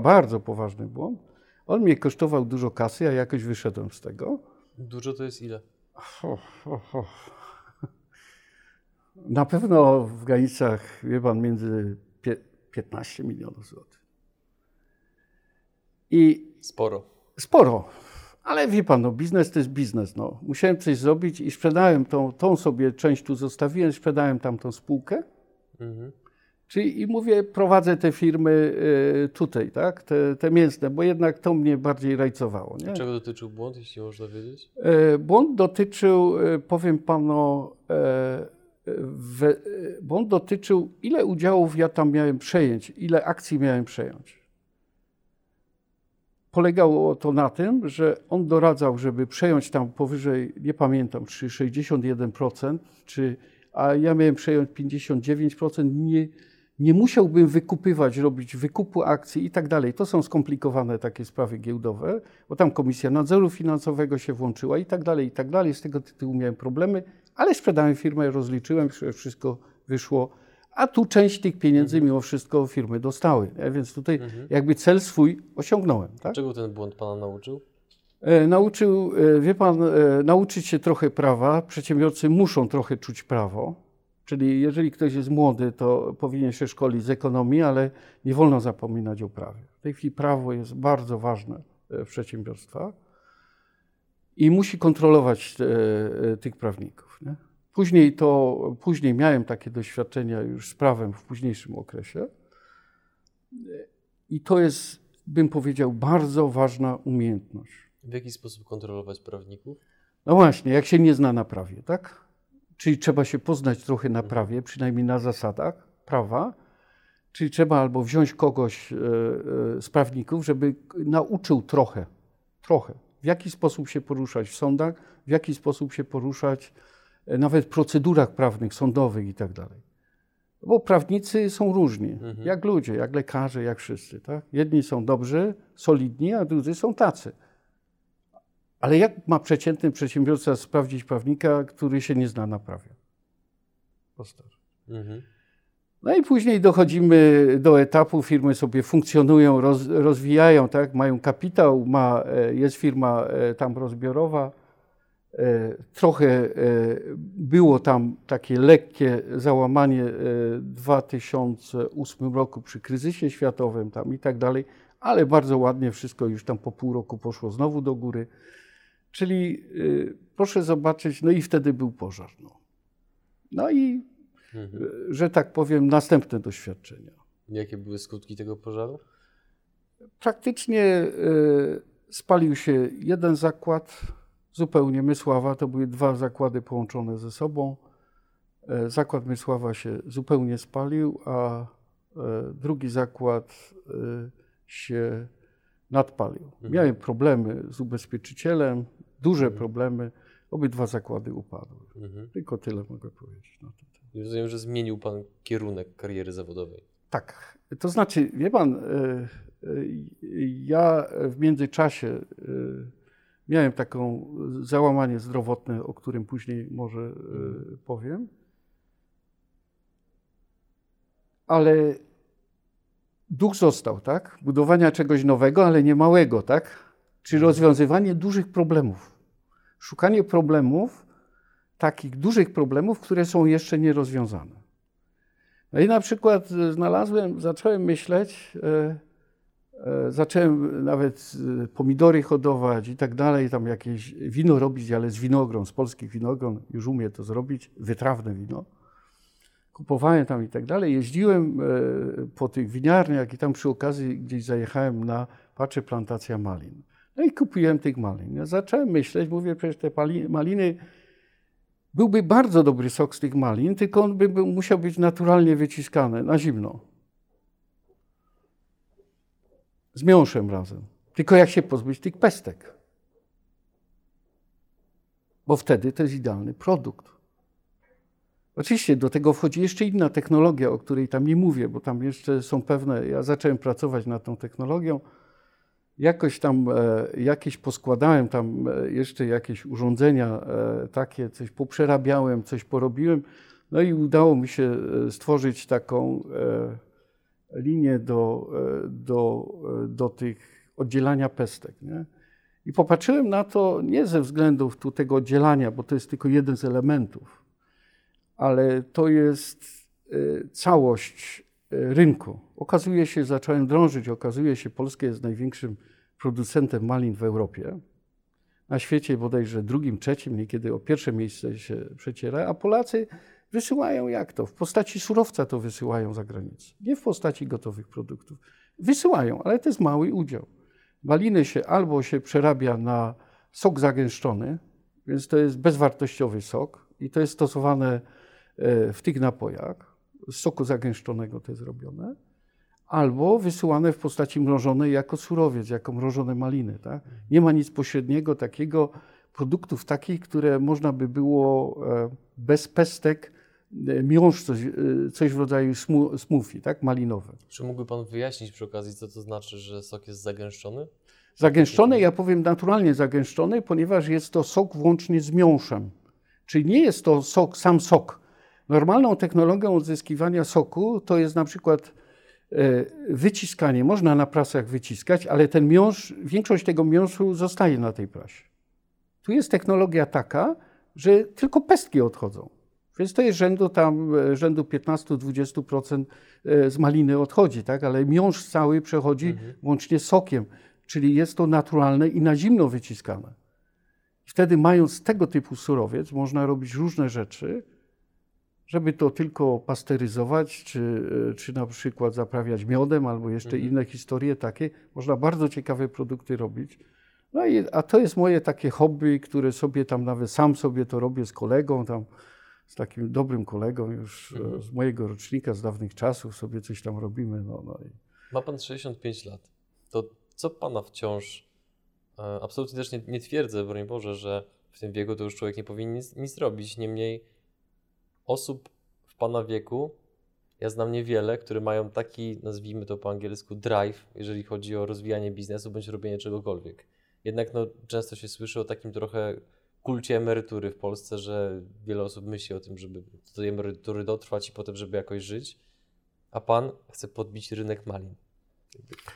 bardzo poważny błąd. On mnie kosztował dużo kasy, a jakoś wyszedłem z tego. Dużo to jest ile? Oh, oh, oh. Na pewno w granicach, wie pan, między 15 milionów złotych. I sporo. Sporo. Ale wie pan, no, biznes to jest biznes. No. Musiałem coś zrobić i sprzedałem tą, tą sobie część tu zostawiłem, sprzedałem tam tą spółkę. Mhm. Czyli i mówię, prowadzę te firmy y, tutaj, tak? Te, te mięsne, bo jednak to mnie bardziej rajcowało. Nie? Czego dotyczył błąd, jeśli można wiedzieć? E, błąd dotyczył, e, powiem panu, e, on dotyczył, ile udziałów ja tam miałem przejąć, ile akcji miałem przejąć. Polegało to na tym, że on doradzał, żeby przejąć tam powyżej, nie pamiętam, czy 61%, czy, a ja miałem przejąć 59%, nie, nie musiałbym wykupywać, robić wykupu akcji i tak dalej. To są skomplikowane takie sprawy giełdowe, bo tam Komisja Nadzoru Finansowego się włączyła i tak dalej, i tak dalej. Z tego tytułu miałem problemy, ale sprzedałem firmę, rozliczyłem, wszystko wyszło. A tu część tych pieniędzy mimo wszystko firmy dostały. Więc tutaj jakby cel swój osiągnąłem. Tak? Czego ten błąd Pana nauczył? E, nauczył, e, wie pan, e, nauczyć się trochę prawa. Przedsiębiorcy muszą trochę czuć prawo. Czyli jeżeli ktoś jest młody, to powinien się szkolić z ekonomii, ale nie wolno zapominać o prawie. W tej chwili prawo jest bardzo ważne w przedsiębiorstwach i musi kontrolować te, tych prawników. Nie? Później, to, później miałem takie doświadczenia już z prawem w późniejszym okresie i to jest, bym powiedział, bardzo ważna umiejętność. W jaki sposób kontrolować prawników? No właśnie, jak się nie zna na prawie, tak? Czyli trzeba się poznać trochę na prawie, przynajmniej na zasadach prawa. Czyli trzeba albo wziąć kogoś e, e, z prawników, żeby nauczył trochę, trochę, w jaki sposób się poruszać w sądach, w jaki sposób się poruszać nawet w procedurach prawnych, sądowych i tak dalej. Bo prawnicy są różni, mhm. jak ludzie, jak lekarze, jak wszyscy. Tak? Jedni są dobrzy, solidni, a drudzy są tacy. Ale jak ma przeciętny przedsiębiorca sprawdzić prawnika, który się nie zna na prawie? Mhm. No i później dochodzimy do etapu, firmy sobie funkcjonują, roz, rozwijają, tak? mają kapitał, ma, e, jest firma e, tam rozbiorowa. E, trochę było tam takie lekkie załamanie w 2008 roku przy kryzysie światowym tam i tak dalej, ale bardzo ładnie wszystko już tam po pół roku poszło znowu do góry. Czyli proszę zobaczyć, no i wtedy był pożar. No, no i, mhm. Że tak powiem, następne doświadczenia. Jakie były skutki tego pożaru? Praktycznie spalił się jeden zakład, zupełnie Mysława. To były dwa zakłady połączone ze sobą. E, zakład Mysława się zupełnie spalił, a e, drugi zakład e, się nadpalił. Mhm. Miałem problemy z ubezpieczycielem, duże mhm. problemy. Obydwa zakłady upadły. Mhm. Tylko tyle mogę powiedzieć na ten temat. Rozumiem, że zmienił Pan kierunek kariery zawodowej. Tak. To znaczy, wie Pan, ja w międzyczasie miałem taką załamanie zdrowotne, o którym później może mhm. powiem. Ale duch został, tak? Budowania czegoś nowego, ale nie małego, tak? Czyli mhm. rozwiązywanie dużych problemów. Szukanie problemów, takich dużych problemów, które są jeszcze nierozwiązane. No i na przykład znalazłem, zacząłem myśleć, e, e, zacząłem nawet e, pomidory hodować i tak dalej, tam jakieś wino robić, ale z winogron, z polskich winogron, już umiem to zrobić, wytrawne wino kupowałem tam i tak dalej. Jeździłem e, po tych winiarniach i tam przy okazji gdzieś zajechałem na, patrzę, plantacja malin. No i kupiłem tych malin. Ja zacząłem myśleć, mówię, przecież te maliny, byłby bardzo dobry sok z tych malin, tylko on by był, musiał być naturalnie wyciskany na zimno. Z miąższem razem. Tylko jak się pozbyć tych pestek? Bo wtedy to jest idealny produkt. Oczywiście do tego wchodzi jeszcze inna technologia, o której tam nie mówię, bo tam jeszcze są pewne. Ja zacząłem pracować nad tą technologią. Jakoś tam e, jakieś poskładałem, tam e, jeszcze jakieś urządzenia e, takie, coś poprzerabiałem, coś porobiłem. No i udało mi się e, stworzyć taką e, linię do, e, do, do tych oddzielania pestek. Nie? I popatrzyłem na to nie ze względów tu tego oddzielania, bo to jest tylko jeden z elementów ale to jest y, całość rynku. Okazuje się, zacząłem drążyć, okazuje się, Polska jest największym producentem malin w Europie. Na świecie bodajże drugim, trzecim, niekiedy o pierwsze miejsce się przeciera, a Polacy wysyłają jak to? W postaci surowca to wysyłają za granicę, nie w postaci gotowych produktów. Wysyłają, ale to jest mały udział. Maliny się albo się przerabia na sok zagęszczony, więc to jest bezwartościowy sok i to jest stosowane E, w tych napojach, z soku zagęszczonego to jest robione, albo wysyłane w postaci mrożonej jako surowiec, jako mrożone maliny. Tak? Nie ma nic pośredniego takiego, produktów takich, które można by było e, bez pestek miąższ, coś, e, coś w rodzaju smoothie, tak, malinowe. Czy mógłby Pan wyjaśnić przy okazji, co to znaczy, że sok jest zagęszczony? Zagęszczony, ja powiem naturalnie zagęszczony, ponieważ jest to sok włącznie z miąższem. Czyli nie jest to sok, sam sok. Normalną technologią odzyskiwania soku to jest na przykład e, wyciskanie. Można na prasach wyciskać, ale ten miąższ, większość tego miąższu zostaje na tej prasie. Tu jest technologia taka, że tylko pestki odchodzą. Więc to jest rzędu tam, e, rzędu 15-20% e, z maliny odchodzi, tak? ale miąższ cały przechodzi mhm. łącznie sokiem, czyli jest to naturalne i na zimno wyciskane. Wtedy mając tego typu surowiec, można robić różne rzeczy, żeby to tylko pasteryzować, czy, e, czy na przykład zaprawiać miodem, albo jeszcze mhm. inne historie takie. Można bardzo ciekawe produkty robić. No i, a to jest moje takie hobby, które sobie tam nawet sam sobie to robię z kolegą, tam z takim dobrym kolegą już e, mhm. z mojego rocznika, z dawnych czasów sobie coś tam robimy. No, no i... Ma pan 65 lat. To co pana wciąż, e, absolutnie też nie, nie twierdzę, broń Boże, że w tym wieku to już człowiek nie powinien nic, nic robić, niemniej osób w pana wieku ja znam niewiele, które mają taki, nazwijmy to po angielsku, drive, jeżeli chodzi o rozwijanie biznesu bądź robienie czegokolwiek jednak no, często się słyszy o takim trochę kulcie emerytury w Polsce, że wiele osób myśli o tym, żeby do tej emerytury dotrwać i potem, żeby jakoś żyć, a pan chce podbić rynek malin.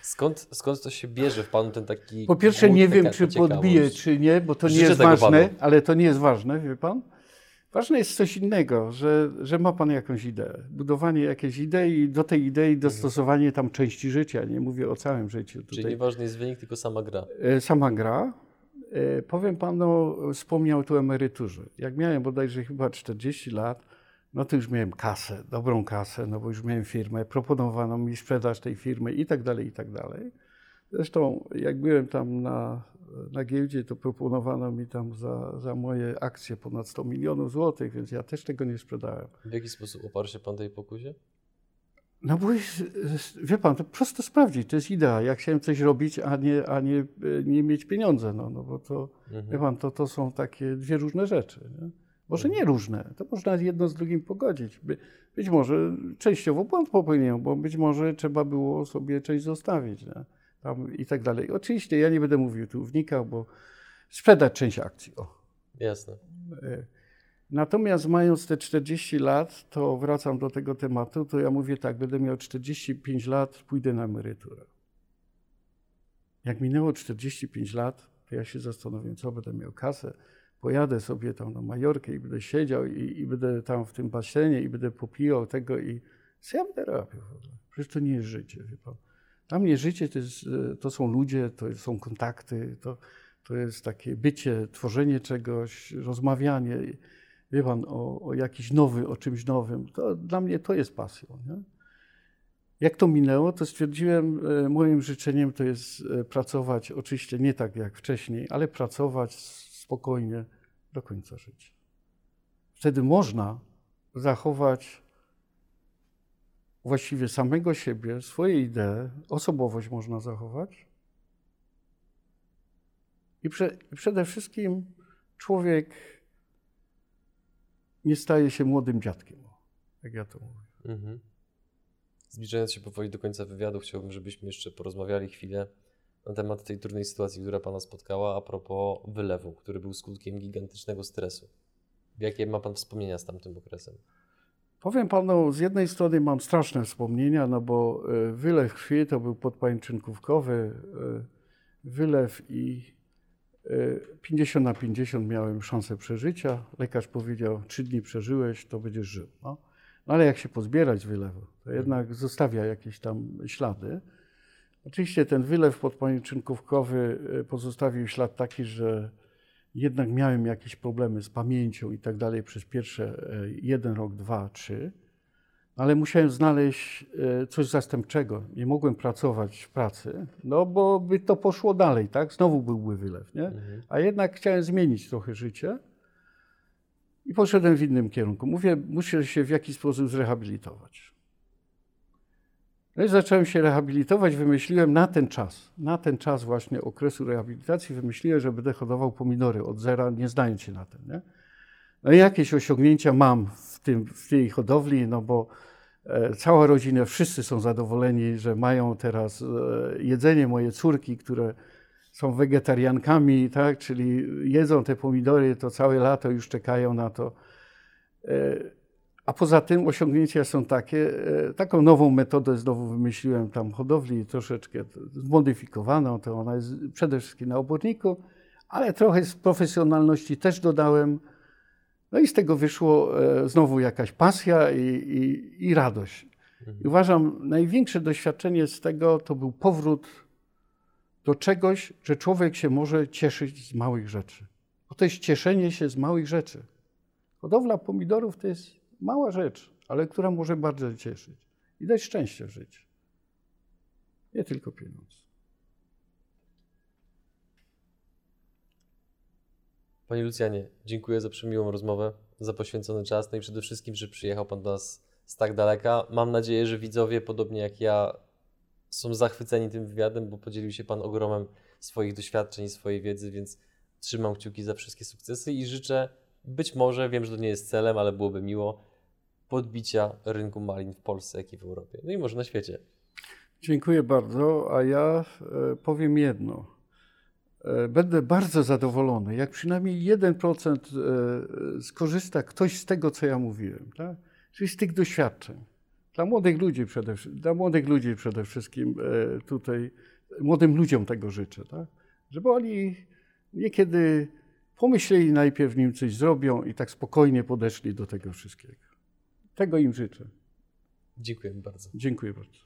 Skąd, skąd to się bierze w panu ten taki. Po pierwsze, nie wiem, czy podbije, czy nie, bo to Życzę nie jest ważne, panu. ale to nie jest ważne, wie pan. Ważne jest coś innego, że, że ma Pan jakąś ideę, budowanie jakiejś idei i do tej idei mhm. dostosowanie tam części życia, nie mówię o całym życiu. Tutaj. Czyli nieważny jest wynik, tylko sama gra. E, sama gra. E, powiem Panu, wspomniał tu emeryturze. Jak miałem bodajże chyba 40 lat, no to już miałem kasę, dobrą kasę, no bo już miałem firmę, proponowano mi sprzedaż tej firmy i tak dalej, i tak dalej. Zresztą jak byłem tam na na giełdzie, to proponowano mi tam za, za moje akcje ponad 100 milionów złotych, więc ja też tego nie sprzedałem. W jaki sposób oparł się pan tej pokusie? No bo wie pan, to prosto sprawdzić, to jest idea. Jak chciałem coś robić, a nie, a nie, nie mieć pieniądze, no, no bo to, mhm. wie pan, to, to są takie dwie różne rzeczy. Nie? Może nie różne, to można jedno z drugim pogodzić. By, być może częściowo błąd popełniłem, bo być może trzeba było sobie część zostawić. Nie? tam i tak dalej. Oczywiście ja nie będę mówił tu wnikał, bo sprzedać część akcji. O. Jasne. Natomiast mając te 40 lat, to wracam do tego tematu, to ja mówię tak, będę miał 45 lat, pójdę na emeryturę. Jak minęło 45 lat, to ja się zastanowiłem, co będę miał kasę. Pojadę sobie tam na Majorkę i będę siedział i, i będę tam w tym basenie i będę popijał tego i co ja będę robił w ogóle? Przecież to nie jest życie, wie pan. Dla mnie życie to, jest, e, to są ludzie, to są kontakty, to, to jest takie bycie, tworzenie czegoś, rozmawianie, wie pan, o, o jakiś nowy, o czymś nowym. To, dla mnie to jest pasją. Nie? Jak to minęło, to stwierdziłem, e, moim życzeniem to jest e, pracować, oczywiście nie tak jak wcześniej, ale pracować spokojnie do końca życia. Wtedy można zachować właściwie samego siebie, swoje idee, osobowość można zachować. I prze, przede wszystkim człowiek nie staje się młodym dziadkiem, jak ja to mówię. Mhm. Zbliżając się powoli do końca wywiadu, chciałbym, żebyśmy jeszcze porozmawiali chwilę na temat tej trudnej sytuacji, która Pana spotkała, a propos wylewu, który był skutkiem gigantycznego stresu. Jakie ma Pan wspomnienia z tamtym okresem? Powiem panu, z jednej strony mam straszne wspomnienia, no bo e, wylew krwi to był podpańczynkówkowy e, wylew i 50 e, na 50 miałem szansę przeżycia. Lekarz powiedział, trzy dni przeżyłeś, to będziesz żył. No. no ale jak się pozbierać z wylewu, to jednak zostawia jakieś tam ślady. Oczywiście ten wylew podpańczynkówkowy pozostawił ślad taki, że jednak miałem jakieś problemy z pamięcią i tak dalej przez pierwsze e, jeden rok, dwa, trzy, ale musiałem znaleźć e, coś zastępczego. Nie mogłem pracować w pracy, no bo by to poszło dalej, tak? Znowu byłby wylew, nie? Mhm. A jednak chciałem zmienić trochę życie i poszedłem w innym kierunku. Mówię, muszę się w jakiś sposób zrehabilitować. No i zacząłem się rehabilitować, wymyśliłem na ten czas, na ten czas właśnie okresu rehabilitacji, wymyśliłem, że będę hodował pomidory od zera, nie znając się na tym. Nie? No jakieś osiągnięcia mam w, tym, w tej hodowli, no bo e, cała rodzina, wszyscy są zadowoleni, że mają teraz e, jedzenie. Moje córki, które są wegetariankami, tak, czyli jedzą te pomidory, to całe lato już czekają na to. E, a poza tym osiągnięcia są takie, taką nową metodę znowu wymyśliłem tam hodowli, troszeczkę zmodyfikowaną, to ona jest przede wszystkim na oborniku, ale trochę z profesjonalności też dodałem. No i z tego wyszło e, znowu jakaś pasja i, i, i radość. I uważam, największe doświadczenie z tego to był powrót do czegoś, że człowiek się może cieszyć z małych rzeczy. Bo to jest cieszenie się z małych rzeczy. Hodowla pomidorów to jest mała rzecz, ale która może bardzo cieszyć i dać szczęście w życiu. Nie tylko pieniądze. Panie Lucjanie, dziękuję za przemiłą rozmowę, za poświęcony czas, no i przede wszystkim, że przyjechał Pan do nas z tak daleka. Mam nadzieję, że widzowie, podobnie jak ja, są zachwyceni tym wywiadem, bo podzielił się Pan ogromem swoich doświadczeń swojej wiedzy, więc trzymam kciuki za wszystkie sukcesy i życzę, być może, wiem, że to nie jest celem, ale byłoby miło, podbicia rynku malin w Polsce, jak i w Europie, no i może na świecie. Dziękuję bardzo, a ja e, powiem jedno. E, będę bardzo zadowolony, jak przynajmniej 1% e, skorzysta ktoś z tego, co ja mówiłem, tak? czyli z tych doświadczeń. Dla młodych ludzi przede, dla młodych ludzi przede wszystkim tutaj, młodym ludziom tego życzę, tak? żeby oni niekiedy pomyśleli najpierw, nim coś zrobią i tak spokojnie podeszli do tego wszystkiego. Tego im życzę. Dziękuję bardzo. Dziękuję bardzo.